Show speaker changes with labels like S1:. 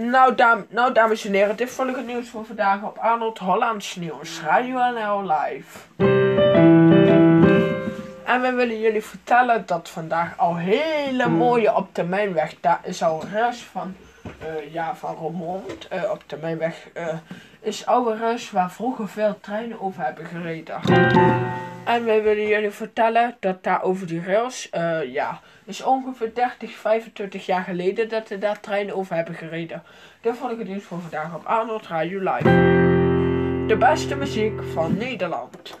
S1: Nou, nou, dames en heren, dit volgt het nieuws van vandaag op Arnold Hollands Nieuws, Radio NL Live. En we willen jullie vertellen dat vandaag al hele mooie op de mijnweg, daar is al rest van, uh, ja, van Roermond, uh, op de mijnweg, uh, is oude rust waar vroeger veel treinen over hebben gereden. En we willen jullie vertellen dat daar over die rails, uh, ja, is ongeveer 30, 25 jaar geleden dat er daar treinen over hebben gereden. Dit vond ik het nieuws voor vandaag op Arnold Radio Live. De beste muziek van Nederland.